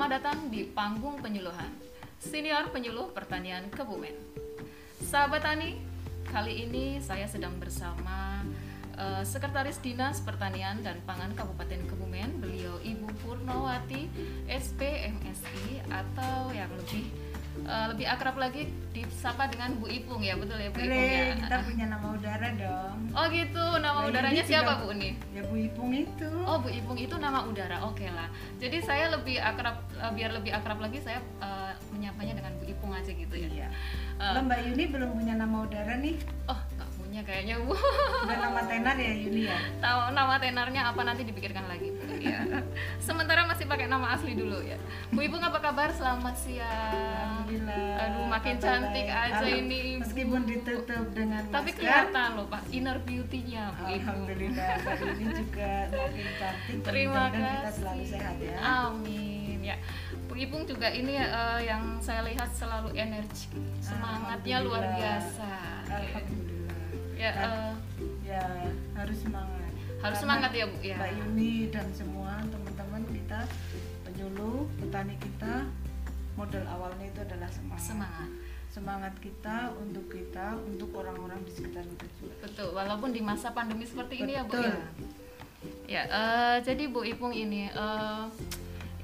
Selamat datang di Panggung Penyuluhan, Senior Penyuluh Pertanian Kebumen. Sahabat Tani, kali ini saya sedang bersama uh, Sekretaris Dinas Pertanian dan Pangan Kabupaten Kebumen, beliau Ibu Purnawati, SPMSI atau yang lebih uh, lebih akrab lagi disapa dengan Bu Ipung ya betul ya Bu Ipung ya? kita punya nama udara dong. Oh gitu. Nama nah, udaranya siapa Bu nih ya Bu Ipung itu. Oh Bu Ipung itu nama udara. Oke okay lah. Jadi saya lebih akrab uh, biar lebih akrab lagi saya uh, menyapanya dengan Bu Ipung aja gitu ya. Iya. uh, Mbak Yuni belum punya nama udara nih. Oh namanya kayaknya bu. Udah nama tenar ya Yuni ya? Tahu nama tenarnya apa nanti dipikirkan lagi. bu ya sementara masih pakai nama asli dulu ya. Bu ibu apa kabar? Selamat siang. Alhamdulillah. Aduh makin cantik aja ini ibu. meskipun ditutup dengan tapi kelihatan loh pak inner beauty-nya bu ibu. Alhamdulillah ini juga makin cantik terima kasih kita selalu sehat ya. Amin ya. Bu Ipung juga ini uh, yang saya lihat selalu energi semangatnya luar biasa. Alhamdulillah. Ya uh, ya harus semangat harus Karena semangat ya bu ya. Mbak Yuni dan semua teman-teman kita penyuluh petani kita modal awalnya itu adalah semangat. Semangat. Semangat kita untuk kita untuk orang-orang di sekitar kita juga. Betul walaupun di masa pandemi seperti betul. ini ya bu ya. Ya uh, jadi bu Ipung ini uh,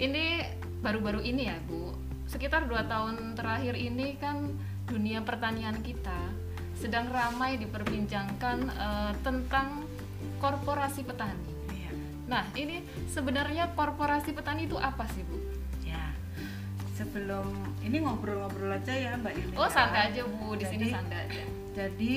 ini baru-baru ini ya bu. Sekitar dua tahun terakhir ini kan dunia pertanian kita sedang ramai diperbincangkan uh, tentang korporasi petani. Iya. Nah, ini sebenarnya korporasi petani itu apa sih, Bu? Ya. Sebelum ini ngobrol-ngobrol aja ya, Mbak Yuni. Oh, santai aja, Bu. Di jadi, sini santai aja. Jadi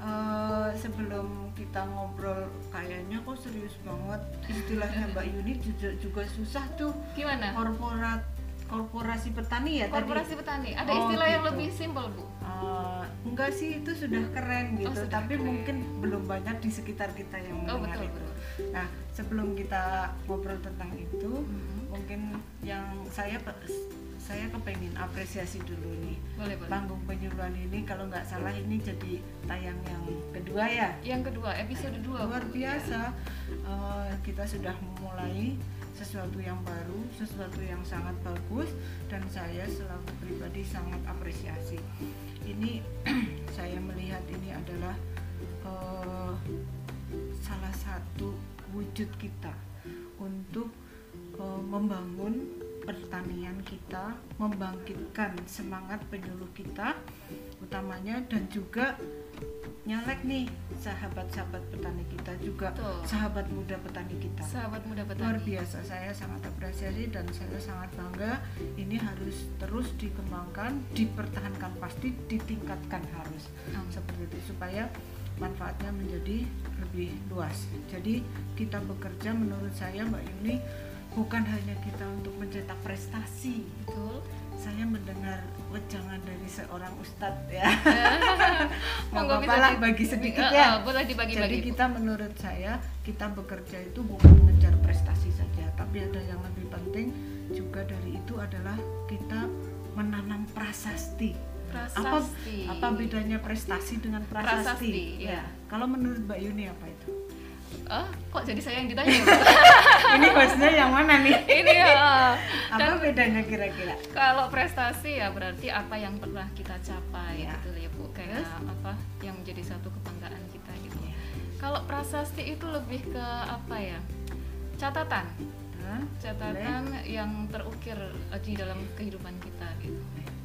uh, sebelum kita ngobrol kayaknya kok serius banget istilahnya Mbak Yuni juga, juga susah tuh. Gimana? Korporat korporasi petani ya korporasi tadi? petani ada oh, istilah gitu. yang lebih simpel bu uh, enggak sih itu sudah keren oh, gitu oh, tapi keren. mungkin belum banyak di sekitar kita yang oh, mendengar oh, betul, itu betul. nah sebelum kita ngobrol tentang itu hmm. mungkin yang saya saya kepengen apresiasi dulu nih boleh, boleh. panggung penyuluhan ini kalau nggak salah ini jadi tayang yang kedua ya yang kedua episode dua luar biasa ya. uh, kita sudah memulai sesuatu yang baru, sesuatu yang sangat bagus dan saya selaku pribadi sangat apresiasi. Ini saya melihat ini adalah uh, salah satu wujud kita untuk membangun pertanian kita, membangkitkan semangat penyuluh kita utamanya dan juga nyalek nih sahabat-sahabat petani kita juga Tuh. sahabat muda petani kita sahabat muda petani luar biasa saya sangat apresiasi dan saya sangat bangga ini harus terus dikembangkan dipertahankan pasti ditingkatkan harus hmm. seperti itu supaya manfaatnya menjadi lebih luas jadi kita bekerja menurut saya Mbak Yuni bukan hanya kita untuk mencetak prestasi. Betul. Saya mendengar wejangan dari seorang ustadz ya. Apa lah bagi sedikit uh, ya. uh, boleh dibagi jadi kita menurut saya kita bekerja itu bukan mengejar prestasi saja tapi ada yang lebih penting juga dari itu adalah kita menanam prasasti. Prasasti. apa apa bedanya prestasi dengan prasasti, prasasti ya. ya kalau menurut Mbak Yuni apa itu Oh, kok jadi saya yang ditanya? ini hostnya yang mana nih? ini ya. apa bedanya kira-kira? Kalau prestasi ya berarti apa yang pernah kita capai ya. gitu ya Bu. Kayak Terus? apa yang menjadi satu kebanggaan kita gitu. Ya. Kalau prasasti itu lebih ke apa ya? Catatan. Hah? Catatan Boleh? yang terukir di dalam kehidupan kita gitu.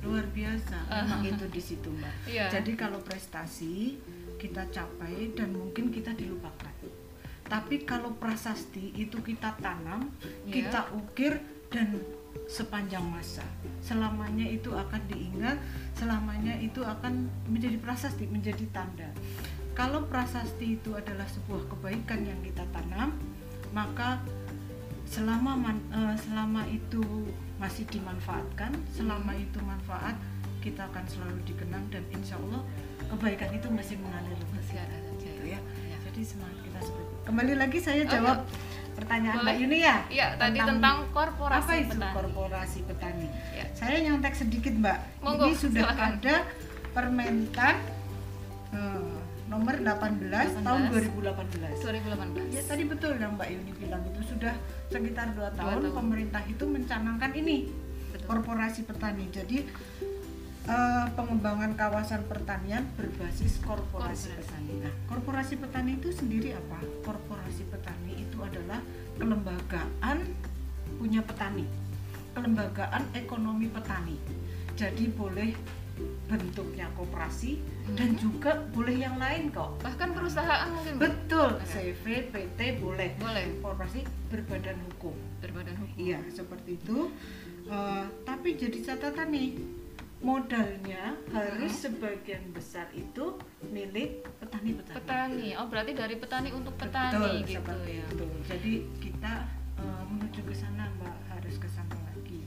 Luar biasa. Memang uh. itu di situ, Mbak. Yeah. Jadi kalau prestasi kita capai dan mungkin kita dilupakan tapi kalau prasasti itu kita tanam yeah. kita ukir dan sepanjang masa. Selamanya itu akan diingat selamanya itu akan menjadi prasasti menjadi tanda. Kalau prasasti itu adalah sebuah kebaikan yang kita tanam maka selama man, uh, selama itu masih dimanfaatkan selama itu manfaat kita akan selalu dikenang dan insya Allah kebaikan itu masih mengalir. Masih ada saja ya. Jadi semangat kita seperti kembali lagi saya jawab oh, pertanyaan Mbak Yuni ya. Iya, tadi tentang korporasi apa itu petani. korporasi petani. Ya. Saya nyontek sedikit Mbak. Monggo, Ini sudah silakan. ada Permentan hmm, nomor 18, 18 tahun 2018. 2018. Ya tadi betul yang Mbak Yuni bilang itu sudah sekitar dua tahun, tahun pemerintah itu mencanangkan ini betul. korporasi petani. Jadi uh, pengembangan kawasan pertanian berbasis korporasi, korporasi. petani. Nah, korporasi petani itu sendiri apa? Korporasi petani itu adalah kelembagaan punya petani, kelembagaan ekonomi petani. Jadi boleh bentuknya koperasi hmm. dan juga boleh yang lain kok. Bahkan perusahaan mungkin. Betul CV PT boleh. Boleh. Korporasi berbadan hukum. Berbadan hukum. Iya seperti itu. Uh, tapi jadi catatan nih modalnya harus hmm. sebagian besar itu milik petani-petani. Petani. Oh, berarti dari petani untuk petani Betul, gitu ya. Itu. Jadi kita uh, menuju ke sana, Mbak, harus ke sana lagi.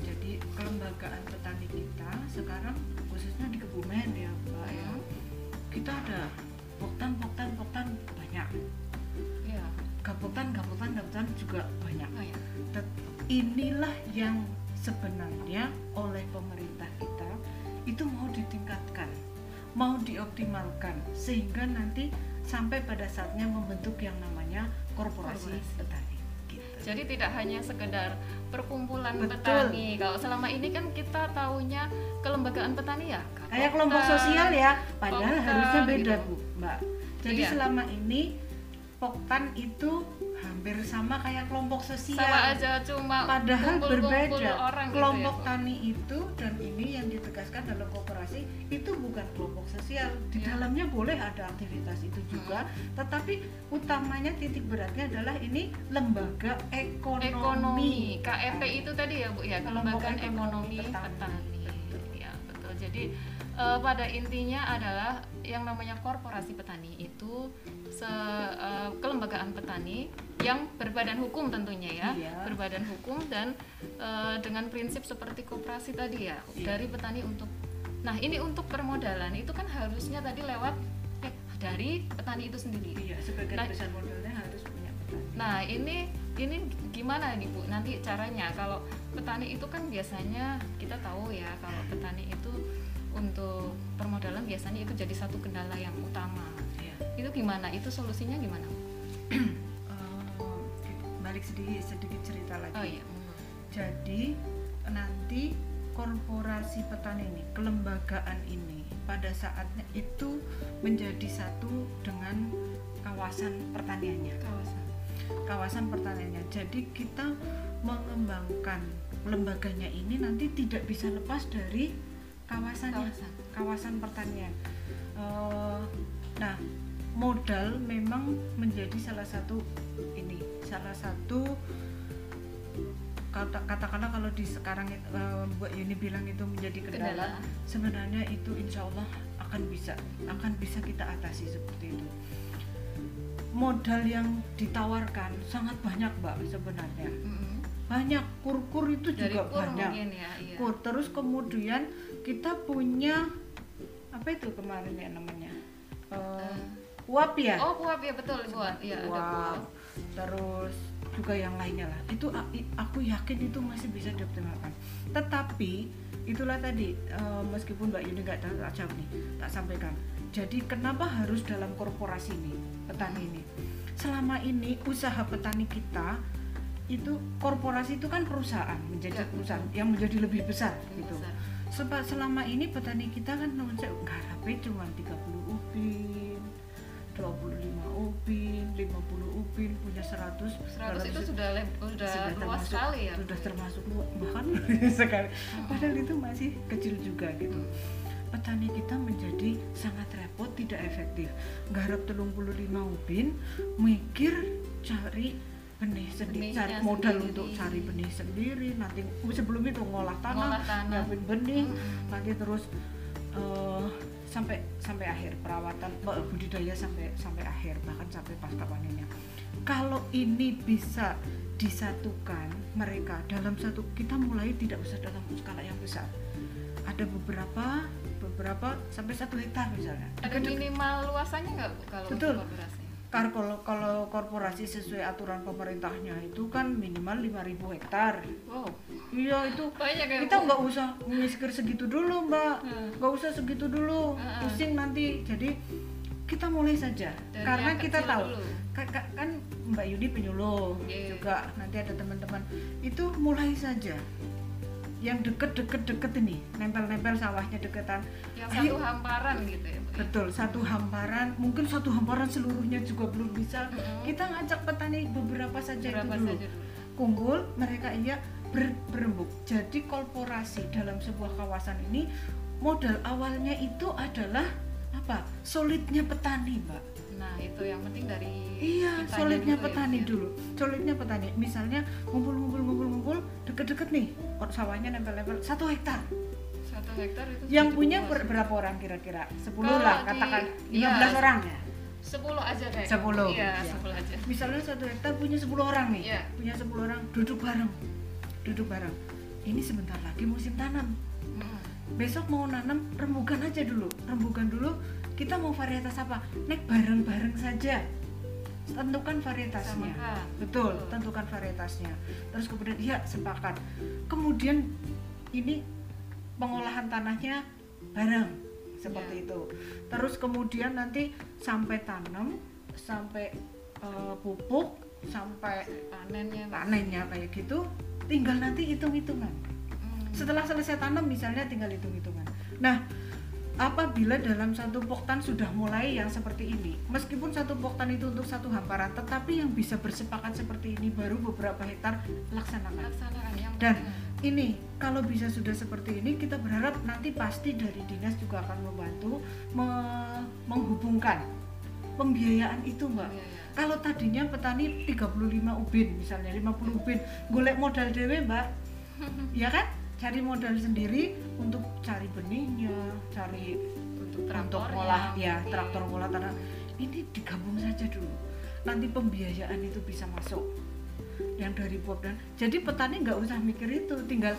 Jadi kelembagaan petani kita sekarang khususnya di Kebumen ya, Mbak ya. Hmm. Kita ada poktan, poktan, poktan banyak. Ya. Gapotan, gapotan juga banyak. Oh, ya. Inilah yang sebenarnya oleh pemerintah kita itu mau ditingkatkan, mau dioptimalkan sehingga nanti sampai pada saatnya membentuk yang namanya korporasi, korporasi. petani. Gitu. Jadi tidak hanya sekedar perkumpulan Betul. petani. Kalau selama ini kan kita tahunya kelembagaan petani ya. Kayak kelompok sosial ya, padahal harusnya beda gitu. bu, mbak. Jadi iya. selama ini Poktan itu hampir sama kayak kelompok sosial sama aja cuma padahal kumpul, berbeda orang gitu kelompok gitu ya, tani itu dan ini yang ditegaskan dalam kooperasi itu bukan kelompok sosial di ya. dalamnya boleh ada aktivitas itu juga hmm. tetapi utamanya titik beratnya adalah ini lembaga ekonomi, ekonomi. KEP itu tadi ya bu ya kelembagaan ekonomi, ekonomi petani, petani. ya betul jadi uh, pada intinya adalah yang namanya korporasi petani itu se, uh, kelembagaan petani yang berbadan hukum tentunya ya. Iya. berbadan hukum dan uh, dengan prinsip seperti koperasi tadi ya iya. dari petani untuk nah ini untuk permodalan itu kan harusnya tadi lewat eh, dari petani itu sendiri. Iya sebagai nah, besar modalnya harus punya petani. nah ini ini gimana nih bu? Nanti caranya kalau petani itu kan biasanya kita tahu ya kalau petani itu untuk permodalan biasanya itu jadi satu kendala yang utama. Ya. itu gimana? Itu solusinya gimana? Uh, balik sedikit sedikit cerita lagi. Oh, iya. jadi nanti korporasi petani ini kelembagaan ini pada saatnya itu menjadi satu dengan kawasan pertaniannya. Kawasan. Kawasan pertaniannya. Jadi kita mengembangkan lembaganya ini nanti tidak bisa lepas dari kawasan kawasan, kawasan pertanian. Uh, nah modal memang menjadi salah satu ini salah satu kata katakanlah kalau di sekarang uh, Mbak Yuni bilang itu menjadi kendala, kendala. sebenarnya itu insya Allah akan bisa akan bisa kita atasi seperti itu. Modal yang ditawarkan sangat banyak mbak sebenarnya. Mm -hmm. Banyak kur-kur itu Dari juga kur banyak. ya, iya. kur terus kemudian kita punya apa itu kemarin ya namanya? Uh, uap ya? Oh uap ya betul buat ya uap terus juga yang lainnya lah. Itu aku yakin itu masih bisa dioptimalkan. Tetapi itulah tadi uh, meskipun mbak Yuni nggak tak jawab nih tak sampaikan. Jadi kenapa harus dalam korporasi ini petani ini? Selama ini usaha petani kita itu korporasi itu kan perusahaan menjadi ya, perusahaan yang menjadi lebih besar lebih gitu. besar. Sebab selama ini petani kita kan garapnya cuma 30 upin 25 upin 50 upin punya 100 100 itu sudah sudah, sudah luas termasuk, sekali ya. sudah termasuk bahkan sekali. Padahal itu masih kecil juga gitu. Petani kita menjadi sangat repot tidak efektif. Garap telung puluh lima upin mikir cari benih sendiri cari modal sendiri. untuk cari benih sendiri nanti sebelum itu ngolah tanah, nyiapin benih hmm. nanti terus uh, sampai sampai akhir perawatan budidaya sampai sampai akhir bahkan sampai pasca panennya kalau ini bisa disatukan mereka dalam satu kita mulai tidak usah dalam skala yang besar. Ada beberapa beberapa sampai satu hektar misalnya. Ada minimal luasannya nggak kalau betul Kar kalau kalau korporasi sesuai aturan pemerintahnya itu kan minimal 5000 hektar. Wow. Iya itu. Banyak ya, kita nggak usah mengiskir segitu dulu, Mbak. Hmm. Nggak hmm. usah segitu dulu. Hmm. Pusing nanti. Jadi kita mulai saja Dari karena kita tahu kan, kan Mbak Yudi penyuluh yeah. juga nanti ada teman-teman itu mulai saja yang deket-deket-deket ini. Nempel-nempel sawahnya deketan. Yang Ayo. satu hamparan gitu ya, ya? Betul satu hamparan. Mungkin satu hamparan seluruhnya juga belum bisa. Mm -hmm. kita ngajak petani beberapa saja beberapa itu dulu. Saja dulu. Kumpul mereka iya ber, berembuk. Jadi korporasi dalam sebuah kawasan ini modal awalnya itu adalah apa? Solidnya petani mbak nah itu yang penting dari iya solidnya ya, petani ya, dulu. Solidnya petani. Misalnya ngumpul ngumpul ngumpul ngumpul deket-deket nih sawahnya nempel-nempel satu hektar. Satu hektar itu yang punya ber berapa orang kira-kira? Sepuluh lah katakan lima belas ya, orang ya? sepuluh aja kayak sepuluh. Iya ya. sepuluh aja. Misalnya satu hektar punya sepuluh orang nih. Ya. punya sepuluh orang duduk bareng. Duduk bareng. Ini sebentar lagi musim tanam. Besok mau nanam rembukan aja dulu. Rembukan dulu kita mau varietas apa? Naik bareng-bareng saja. Tentukan varietasnya. Samakan. betul tentukan varietasnya. Terus kemudian ya sepakat. Kemudian ini pengolahan tanahnya bareng seperti ya. itu. Terus kemudian nanti sampai tanam sampai uh, pupuk sampai panennya. panennya kayak gitu tinggal nanti hitung-hitungan. Hmm. setelah selesai tanam misalnya tinggal hitung-hitungan. Nah apabila dalam satu poktan sudah mulai yang seperti ini. Meskipun satu poktan itu untuk satu hamparan tetapi yang bisa bersepakat seperti ini baru beberapa hektar laksanakan, laksanakan yang dan benar. ini kalau bisa sudah seperti ini kita berharap nanti pasti dari dinas juga akan membantu me menghubungkan pembiayaan itu mbak. Ya, ya. kalau tadinya petani 35 ubin misalnya 50 ubin golek modal dewe mbak. Ya kan cari modal sendiri untuk cari benihnya, cari untuk traktor untuk ngolah ya, ya traktor ngolah tanah. Ini digabung saja dulu. Nanti pembiayaan itu bisa masuk yang dari pop dan jadi petani nggak usah mikir itu, tinggal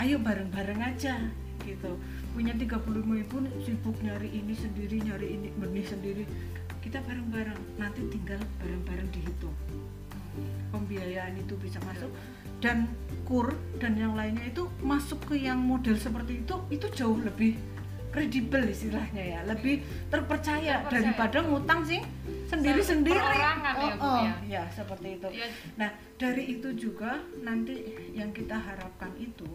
ayo bareng-bareng aja gitu. Punya 35 ibu sibuk nyari ini sendiri, nyari ini benih sendiri. Kita bareng-bareng, nanti tinggal bareng-bareng dihitung. Pembiayaan itu bisa masuk dan kur dan yang lainnya itu masuk ke yang model seperti itu itu jauh lebih kredibel istilahnya ya. Lebih terpercaya, terpercaya. daripada ngutang sih sendiri sendiri. ya, oh, oh ya. ya seperti itu. Ya. nah dari itu juga nanti yang kita harapkan itu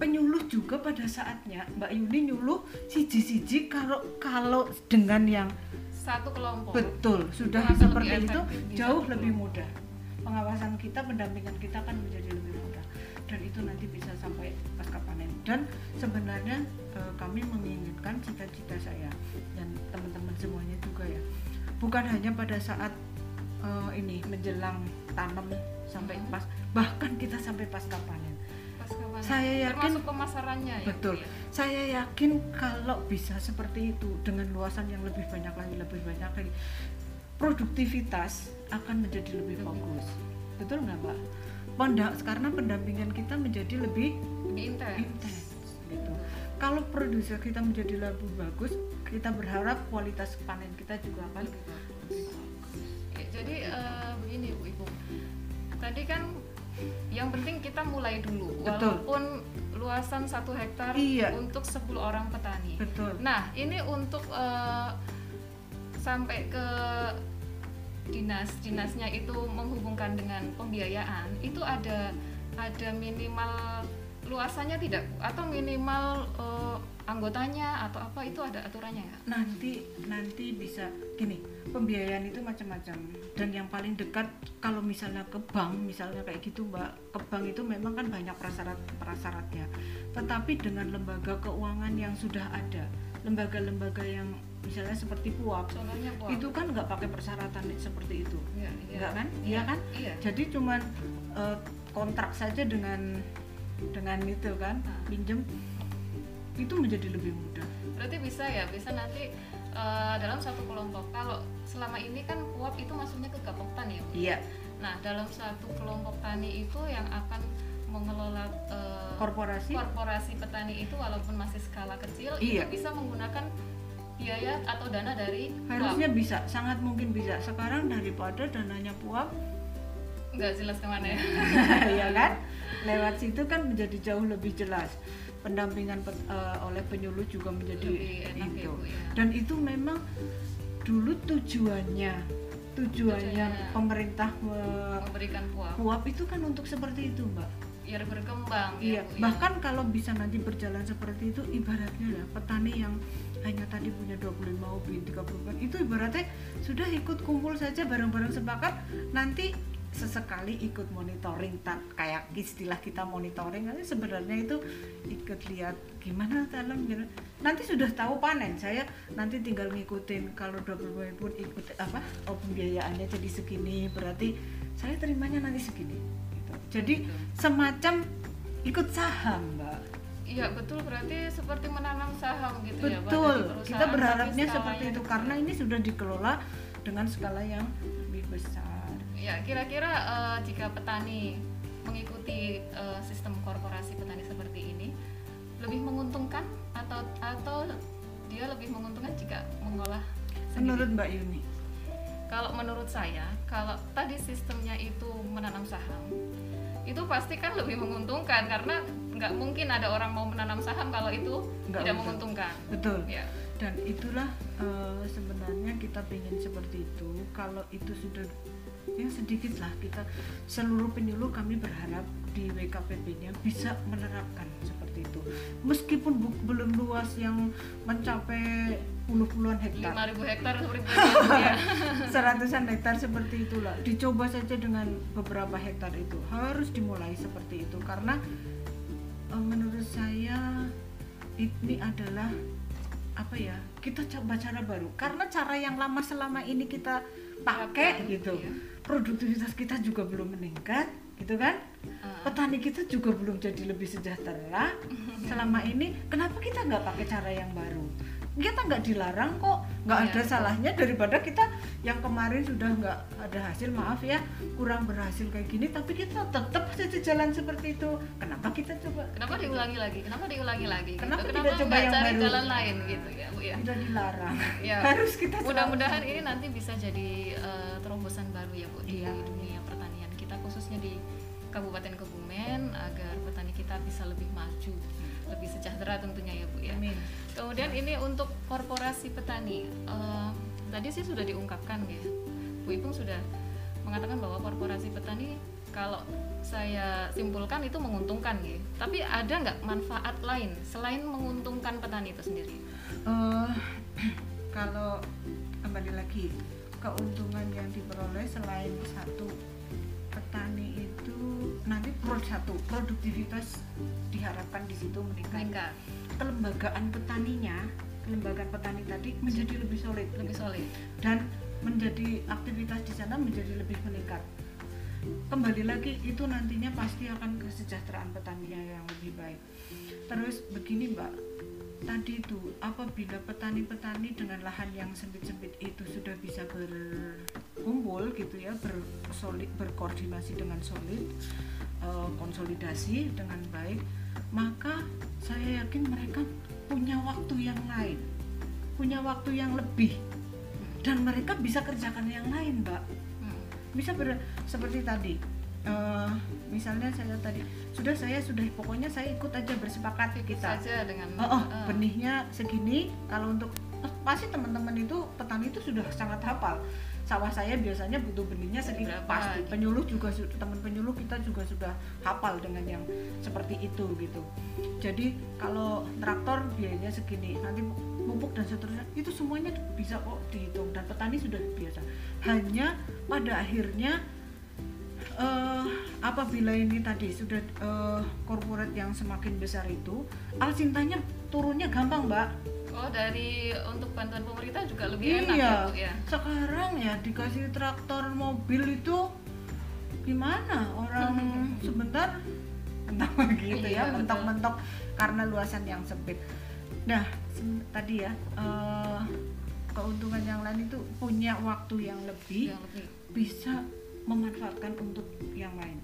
penyuluh juga pada saatnya. Mbak Yuni nyuluh siji-siji kalau kalau dengan yang satu kelompok. betul sudah seperti itu jauh lebih mudah. Pengawasan kita pendampingan kita kan menjadi dan sebenarnya e, kami menginginkan cita-cita saya dan teman-teman semuanya juga ya. Bukan hanya pada saat e, ini menjelang tanam sampai hmm. pas bahkan kita sampai pasca panen. Saya yakin termasuk pemasarannya ya, betul. ya? saya yakin kalau bisa seperti itu dengan luasan yang lebih banyak lagi lebih banyak lagi produktivitas akan menjadi lebih bagus betul nggak pak Pondak karena pendampingan kita menjadi lebih intens kalau produser kita menjadi lebih bagus kita berharap kualitas panen kita juga akan lebih bagus jadi uh, begini bu ibu tadi kan yang penting kita mulai dulu Betul. walaupun luasan satu hektar iya. untuk 10 orang petani Betul. nah ini untuk uh, sampai ke dinas dinasnya itu menghubungkan dengan pembiayaan itu ada ada minimal luasannya tidak atau minimal uh, anggotanya atau apa itu ada aturannya ya nanti nanti bisa gini pembiayaan itu macam-macam dan yang paling dekat kalau misalnya ke bank misalnya kayak gitu mbak ke bank itu memang kan banyak prasyarat prasyaratnya tetapi dengan lembaga keuangan yang sudah ada lembaga-lembaga yang misalnya seperti puap, puap. itu kan nggak pakai persyaratan seperti itu ya, ya. nggak kan iya ya, kan ya. jadi cuman uh, kontrak saja dengan dengan itu kan nah. pinjem itu menjadi lebih mudah. Berarti bisa ya bisa nanti uh, dalam satu kelompok. Kalau selama ini kan puap itu masuknya ke gapok tani ya iya. Nah dalam satu kelompok tani itu yang akan mengelola uh, korporasi? korporasi petani itu walaupun masih skala kecil iya. itu bisa menggunakan biaya atau dana dari harusnya puap. bisa sangat mungkin bisa. Sekarang daripada dananya puap nggak jelas ke mana ya? Ya kan lewat situ kan menjadi jauh lebih jelas. Pendampingan uh, oleh penyuluh juga menjadi itu. Ya, ya. dan itu memang dulu tujuannya tujuannya pemerintah memberikan puap. puap itu kan untuk seperti itu mbak. Biar berkembang ya, iya ya, bahkan kalau bisa nanti berjalan seperti itu ibaratnya ya petani yang hanya tadi punya 25 ubi 30 itu ibaratnya sudah ikut kumpul saja bareng-bareng sepakat nanti sesekali ikut monitoring tak kayak istilah kita monitoring nanti sebenarnya itu ikut lihat gimana tanam gitu. nanti sudah tahu panen saya nanti tinggal ngikutin kalau 20 pun ikut apa oh pembiayaannya jadi segini berarti saya terimanya nanti segini gitu. jadi semacam ikut saham mbak Iya betul berarti seperti menanam saham gitu betul. ya Betul. Kita berharapnya seperti itu karena ini sudah dikelola dengan skala yang lebih besar ya kira-kira uh, jika petani mengikuti uh, sistem korporasi petani seperti ini lebih menguntungkan atau atau dia lebih menguntungkan jika mengolah sendiri? menurut Mbak Yuni. Kalau menurut saya kalau tadi sistemnya itu menanam saham itu pasti kan lebih menguntungkan karena nggak mungkin ada orang mau menanam saham kalau itu nggak tidak menguntungkan. Betul. Ya dan itulah uh, sebenarnya kita ingin seperti itu kalau itu sudah ya sedikit lah kita. Seluruh penyuluh kami berharap di WKPP-nya bisa menerapkan seperti itu. Meskipun bu, belum luas yang mencapai puluh-puluhan hektar. 5000 hektar ya seratusan hektar seperti itulah. Dicoba saja dengan beberapa hektar itu. Harus dimulai seperti itu karena uh, menurut saya ini adalah apa ya kita coba cara baru. Karena cara yang lama selama ini kita pakai gitu. ya produktivitas kita juga belum meningkat gitu kan? Uh. petani kita juga belum jadi lebih sejahtera selama ini. Kenapa kita nggak pakai cara yang baru kita nggak dilarang kok. Nggak ya, ada salahnya daripada kita yang kemarin sudah nggak ada hasil maaf ya kurang berhasil kayak gini tapi kita tetap saja jalan seperti itu. Kenapa kita coba? Kenapa diulangi lagi? Kenapa diulangi lagi? Gitu? kenapa gitu? tidak coba yang cari baru? jalan lain gitu ya bu ya? Tidak dilarang. Ya. harus kita mudah-mudahan ini nanti bisa jadi uh, terobosan baru ya bu di iya. dunia pertanian kita khususnya di Kabupaten Kebumen agar petani kita bisa lebih maju lebih sejahtera tentunya ya Bu ya. Amin. Kemudian ini untuk korporasi petani. Uh, tadi sih sudah diungkapkan ya. Bu Ipung sudah mengatakan bahwa korporasi petani kalau saya simpulkan itu menguntungkan ya. Tapi ada nggak manfaat lain selain menguntungkan petani itu sendiri? Uh, kalau kembali lagi keuntungan yang diperoleh selain satu petani itu nanti produk satu produktivitas diharapkan di situ meningkat. Kelembagaan petaninya, kelembagaan petani tadi menjadi lebih solid, lebih solid dan menjadi aktivitas di sana menjadi lebih meningkat. Kembali lagi itu nantinya pasti akan kesejahteraan petaninya yang lebih baik. Terus begini Mbak, tadi itu apabila petani-petani dengan lahan yang sempit-sempit itu sudah bisa berkumpul gitu ya bersolid berkoordinasi dengan solid uh, konsolidasi dengan baik maka saya yakin mereka punya waktu yang lain punya waktu yang lebih dan mereka bisa kerjakan yang lain mbak hmm. bisa ber seperti tadi uh, misalnya saya tadi sudah saya sudah pokoknya saya ikut aja bersepakat kita saja dengan oh, oh uh. benihnya segini kalau untuk pasti teman-teman itu petani itu sudah sangat hafal sawah saya biasanya butuh benihnya Berapa? pasti penyuluh juga teman penyuluh kita juga sudah hafal dengan yang seperti itu gitu. Jadi kalau traktor biayanya segini nanti pupuk dan seterusnya itu semuanya bisa kok dihitung dan petani sudah biasa. Hanya pada akhirnya uh, apabila ini tadi sudah uh, korporat yang semakin besar itu al cintanya turunnya gampang mbak oh dari untuk bantuan pemerintah juga lebih iya, enak ya bu ya? Sekarang ya dikasih traktor mobil itu gimana? Orang sebentar mentok begitu ya, iya, ya mentok-mentok karena luasan yang sempit. Nah tadi ya uh, keuntungan yang lain itu punya waktu yang lebih, yang lebih. bisa memanfaatkan untuk yang lain.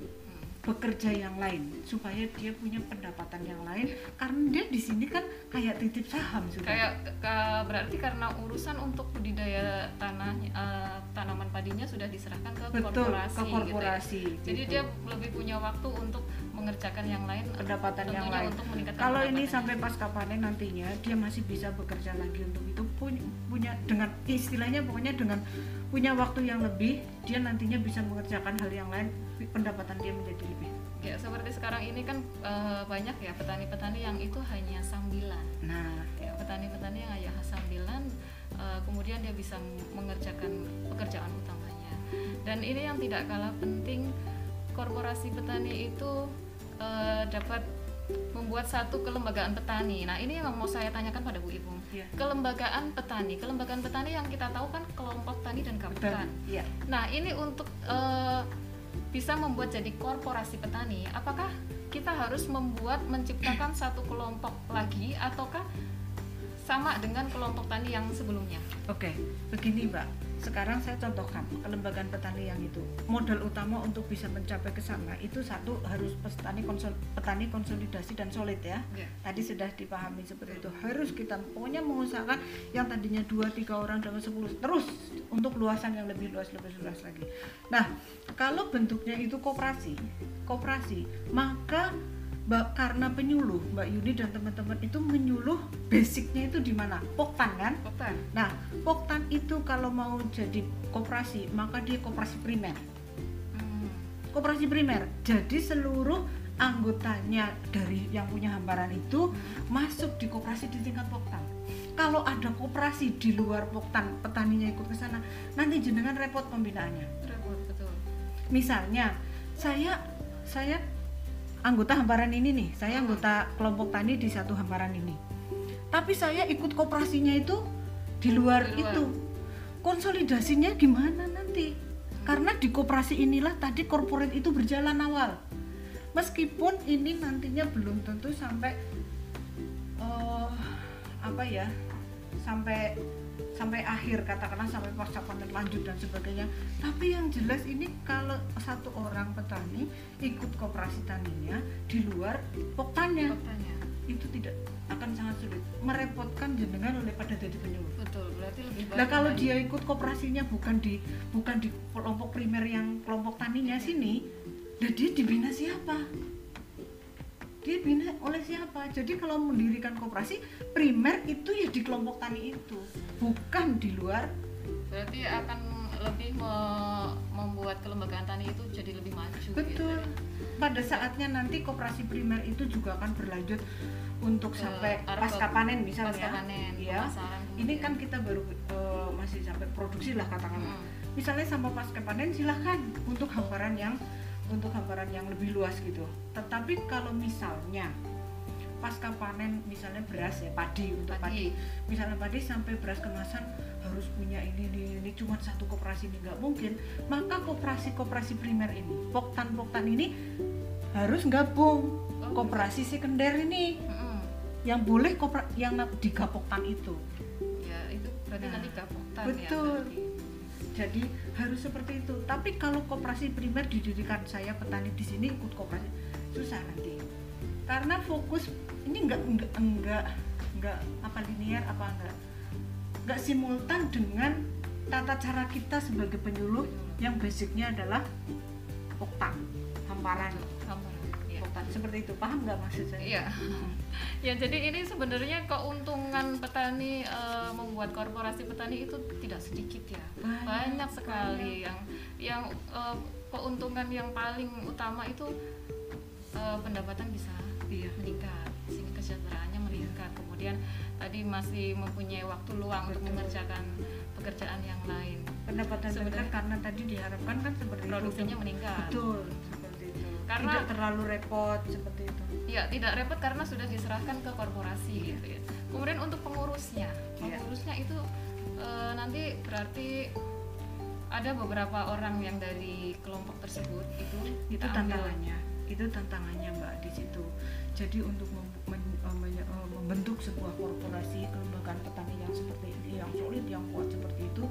Bekerja yang lain supaya dia punya pendapatan yang lain. Karena dia di sini kan kayak titip saham sudah. Kayak ke, berarti karena urusan untuk budidaya tanah uh, tanaman padinya sudah diserahkan ke Betul, korporasi ke korporasi gitu ya. jadi gitu. dia lebih punya waktu untuk mengerjakan yang lain pendapatan yang lain. untuk kalau ini sampai pasca panen nantinya dia masih bisa bekerja lagi untuk itu. Punya, punya dengan istilahnya pokoknya dengan punya waktu yang lebih dia nantinya bisa mengerjakan hal yang lain pendapatan dia menjadi ya seperti sekarang ini kan e, banyak ya petani-petani yang itu hanya sambilan nah ya petani-petani yang hanya sambilan e, kemudian dia bisa mengerjakan pekerjaan utamanya dan ini yang tidak kalah penting korporasi petani itu uh, dapat membuat satu kelembagaan petani. Nah, ini yang mau saya tanyakan pada Bu Ibu. Ya. Kelembagaan petani, kelembagaan petani yang kita tahu kan kelompok tani dan kabupaten. Ya. Nah, ini untuk uh, bisa membuat jadi korporasi petani, apakah kita harus membuat menciptakan satu kelompok lagi ataukah sama dengan kelompok tani yang sebelumnya? Oke, begini Mbak sekarang saya contohkan kelembagaan petani yang itu. Modal utama untuk bisa mencapai ke sana itu satu harus petani konsol, petani konsolidasi dan solid ya. Yeah. tadi sudah dipahami seperti itu. Harus kita pokoknya mengusahakan yang tadinya dua tiga orang dalam sepuluh terus untuk luasan yang lebih luas lebih luas lagi. Nah kalau bentuknya itu koperasi koperasi maka Mbak, karena penyuluh Mbak Yuni dan teman-teman itu menyuluh basicnya itu di mana? Poktan kan? Poktan. Nah poktan itu kalau mau jadi koperasi maka dia koperasi primer. Hmm. koperasi primer. Jadi seluruh anggotanya dari yang punya hamparan itu hmm. masuk di koperasi di tingkat poktan. Kalau ada koperasi di luar poktan petaninya ikut ke sana nanti jenengan repot pembinaannya. Repot betul. Misalnya saya saya anggota hamparan ini nih. Saya anggota kelompok tani di satu hamparan ini. Tapi saya ikut koperasinya itu di luar, di luar. itu. Konsolidasinya gimana nanti? Karena di koperasi inilah tadi korporat itu berjalan awal. Meskipun ini nantinya belum tentu sampai uh, apa ya sampai sampai akhir katakanlah sampai pasca panen lanjut dan sebagainya. Tapi yang jelas ini kalau satu orang petani ikut koperasi taninya di luar poktannya itu tidak akan sangat sulit. Merepotkan jenengan oleh pada jadi penyuluh betul berarti lebih baik nah kalau dia ikut koperasinya bukan di bukan di kelompok primer yang kelompok taninya sini dan dia dibina siapa dibina oleh siapa? Jadi kalau mendirikan koperasi primer itu ya di kelompok tani itu bukan di luar. Berarti akan lebih me membuat kelembagaan tani itu jadi lebih maju gitu betul. Gitu. pada saatnya nanti koperasi primer itu juga akan berlanjut untuk Ke sampai pasca panen misalnya. Pasca panen, ya ini kan kita baru uh, masih sampai produksi lah katakanlah. Hmm. misalnya sampai pasca panen silahkan untuk hamparan yang untuk hamparan yang lebih luas gitu tetapi kalau misalnya pasca panen misalnya beras ya padi untuk padi, padi. misalnya padi sampai beras kemasan harus punya ini ini, ini cuma satu koperasi ini nggak mungkin maka koperasi koperasi primer ini poktan poktan ini harus gabung oh. koperasi sekunder ini mm-hmm. yang boleh koper yang di gapoktan itu ya itu berarti nah, nanti gapoktan ya, betul ya, jadi harus seperti itu. Tapi kalau koperasi primer didirikan saya petani di sini ikut koperasi susah nanti. Karena fokus ini enggak enggak enggak enggak apa linear apa enggak enggak simultan dengan tata cara kita sebagai penyuluh yang basicnya adalah oktan hamparan seperti itu paham nggak maksud saya? Iya. ya jadi ini sebenarnya keuntungan petani e, membuat korporasi petani itu tidak sedikit ya, banyak, banyak sekali banyak. yang yang e, keuntungan yang paling utama itu e, pendapatan bisa iya. meningkat, sehingga kesejahteraannya meningkat. Kemudian tadi masih mempunyai waktu luang Betul. untuk mengerjakan pekerjaan yang lain. Pendapatan sebenarnya karena tadi diharapkan kan seperti produksinya itu. meningkat. Betul karena tidak terlalu repot seperti itu. Ya tidak repot karena sudah diserahkan ke korporasi gitu ya. Kemudian untuk pengurusnya iya. pengurusnya itu e, nanti berarti ada beberapa orang yang dari kelompok tersebut itu itu tantangannya. Itu tantangannya mbak di situ. Jadi untuk mem men eh, eh, membentuk sebuah korporasi kelembagaan petani yang seperti ini yang solid yang kuat seperti itu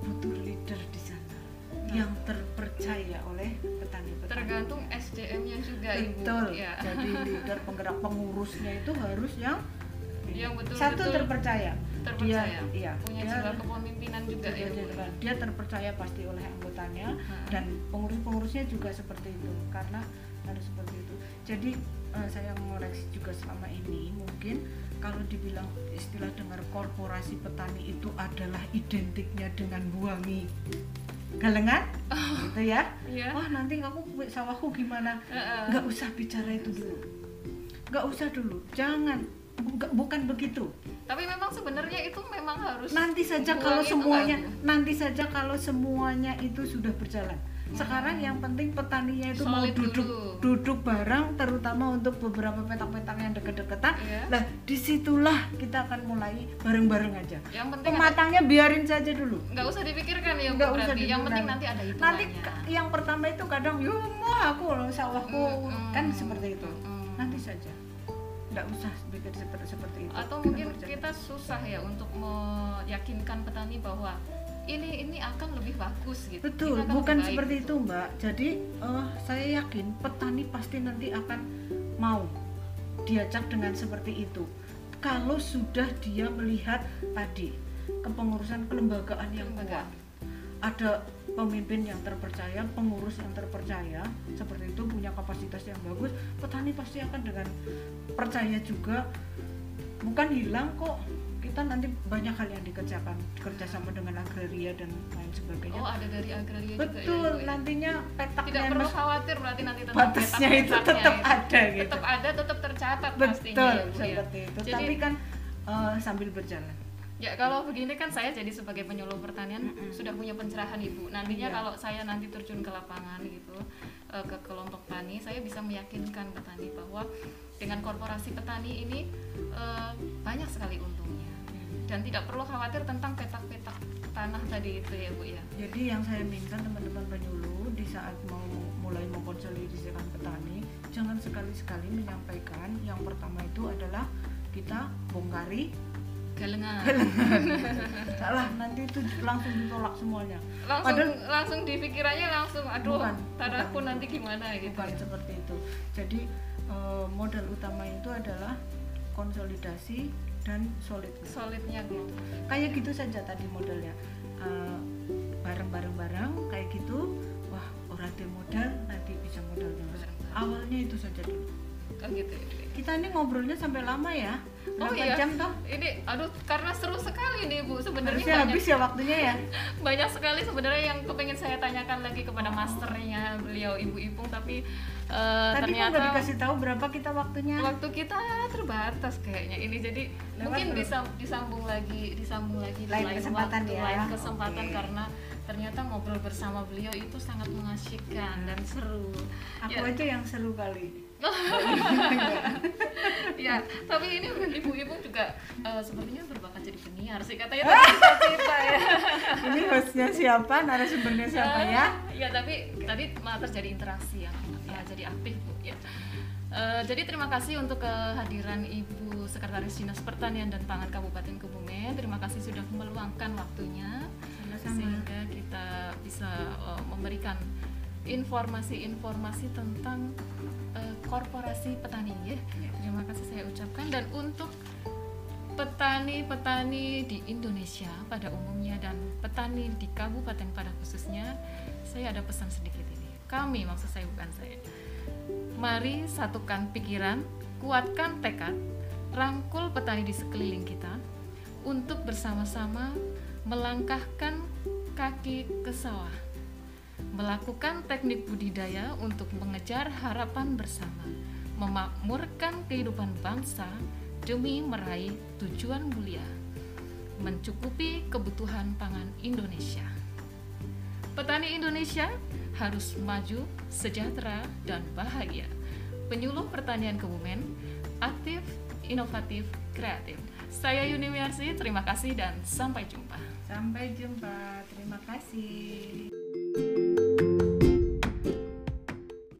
butuh leader di sana yang terpercaya oleh petani-petani. Tergantung SDM juga betul. Ibu ya. jadi leader penggerak pengurusnya itu harus yang yang betul satu terpercaya. Terpercaya. Dia, iya, punya dia, jiwa kepemimpinan juga dia, ya, dia, dia terpercaya pasti oleh anggotanya hmm. dan pengurus-pengurusnya juga seperti itu karena harus seperti itu. Jadi uh, saya mengoreksi juga selama ini mungkin kalau dibilang istilah dengar korporasi petani itu adalah identiknya dengan buangi galengan? Oh, gitu ya? Yeah. wah nanti aku sawahku gimana? Uh, nggak usah bicara itu dulu. Nggak usah dulu. Jangan. Bukan begitu. Tapi memang sebenarnya itu memang harus nanti saja kalau semuanya nanti saja kalau semuanya itu sudah berjalan sekarang yang penting petaninya itu Solid mau duduk dulu. duduk bareng terutama untuk beberapa petak-petak yang deket-deketan. Yeah. nah di situlah kita akan mulai bareng-bareng aja. Yang penting pematangnya ada, biarin saja dulu. Nggak usah dipikirkan ya nggak usah yang penting nanti ada itu nanti yang pertama itu kadang yuk mau aku loh sawahku mm, mm, kan seperti itu. mm, nanti saja. Nggak usah pikir seperti seperti itu. Atau mungkin kita susah ya untuk meyakinkan petani bahwa ini ini akan lebih bagus gitu. Betul, bukan seperti gitu. itu Mbak. Jadi uh, saya yakin petani pasti nanti akan mau diajak dengan seperti itu. Kalau sudah dia melihat tadi kepengurusan kelembagaan yang kuat, ada pemimpin yang terpercaya, pengurus yang terpercaya, seperti itu punya kapasitas yang bagus, petani pasti akan dengan percaya juga bukan hilang kok kita nanti banyak hal yang dikerjakan kerjasama dengan agraria dan lain sebagainya. Oh ada dari agraria Betul, juga ya, ya? nantinya petaknya tidak perlu khawatir berarti nanti tetap batasnya itu tetap ya. ada gitu. Tetap ada, tetap tercatat Betul, pastinya. Betul, ya, seperti itu. Jadi, Tapi kan uh, sambil berjalan. Ya kalau begini kan saya jadi sebagai penyuluh pertanian mm -hmm. sudah punya pencerahan ibu. Nantinya yeah. kalau saya nanti terjun ke lapangan gitu uh, ke kelompok tani, saya bisa meyakinkan petani bahwa dengan korporasi petani ini uh, banyak sekali untungnya. Dan tidak perlu khawatir tentang petak-petak tanah tadi itu ya bu ya. Jadi yang saya minta teman-teman penyuluh di saat mau mulai mengkonsolidasikan petani jangan sekali-sekali menyampaikan yang pertama itu adalah kita bongkari galengan. Salah nanti itu langsung ditolak semuanya. Langsung Padahal, langsung di pikirannya langsung aduh tanahku nanti gimana gitu bukan ya. seperti itu. Jadi eh, modal utama itu adalah konsolidasi dan solid solidnya. Gitu kayak gitu saja tadi modelnya uh, bareng-bareng bareng kayak gitu. Wah orang modal nanti bisa modal awalnya itu saja dulu. Kan gitu ya kita ini ngobrolnya sampai lama ya Berapa oh iya. jam toh ini aduh karena seru sekali nih bu. Sebenarnya banyak, habis ya waktunya ya? Banyak sekali sebenarnya yang kepengen saya tanyakan lagi kepada masternya beliau ibu ipung tapi uh, Tadi ternyata nggak dikasih tahu berapa kita waktunya? Waktu kita terbatas kayaknya ini. Jadi Lewat mungkin bisa disambung lagi disambung lagi lain, lain kesempatan waktu, ya. lain kesempatan okay. karena ternyata ngobrol bersama beliau itu sangat mengasyikan dan seru. Aku ya. aja yang seru kali ya tapi ini ibu-ibu juga uh, sepertinya berbakat jadi penyiar sih katanya cerita ya ini hostnya siapa narasumbernya siapa ya ya tapi tadi malah terjadi interaksi ya, ya jadi aktif bu ya Uh, jadi terima kasih untuk kehadiran Ibu Sekretaris Dinas Pertanian dan Pangan Kabupaten Kebumen. Terima kasih sudah meluangkan waktunya Sama-sama. sehingga kita bisa uh, memberikan informasi-informasi tentang uh, korporasi petani ya. Terima kasih saya ucapkan dan untuk petani-petani di Indonesia pada umumnya dan petani di kabupaten pada khususnya, saya ada pesan sedikit ini. Kami maksud saya bukan saya. Mari satukan pikiran, kuatkan tekad, rangkul petani di sekeliling kita untuk bersama-sama melangkahkan kaki ke sawah melakukan teknik budidaya untuk mengejar harapan bersama, memakmurkan kehidupan bangsa demi meraih tujuan mulia, mencukupi kebutuhan pangan Indonesia. Petani Indonesia harus maju, sejahtera, dan bahagia. Penyuluh Pertanian Kebumen, aktif, inovatif, kreatif. Saya Yuni Miarsi, terima kasih dan sampai jumpa. Sampai jumpa, terima kasih.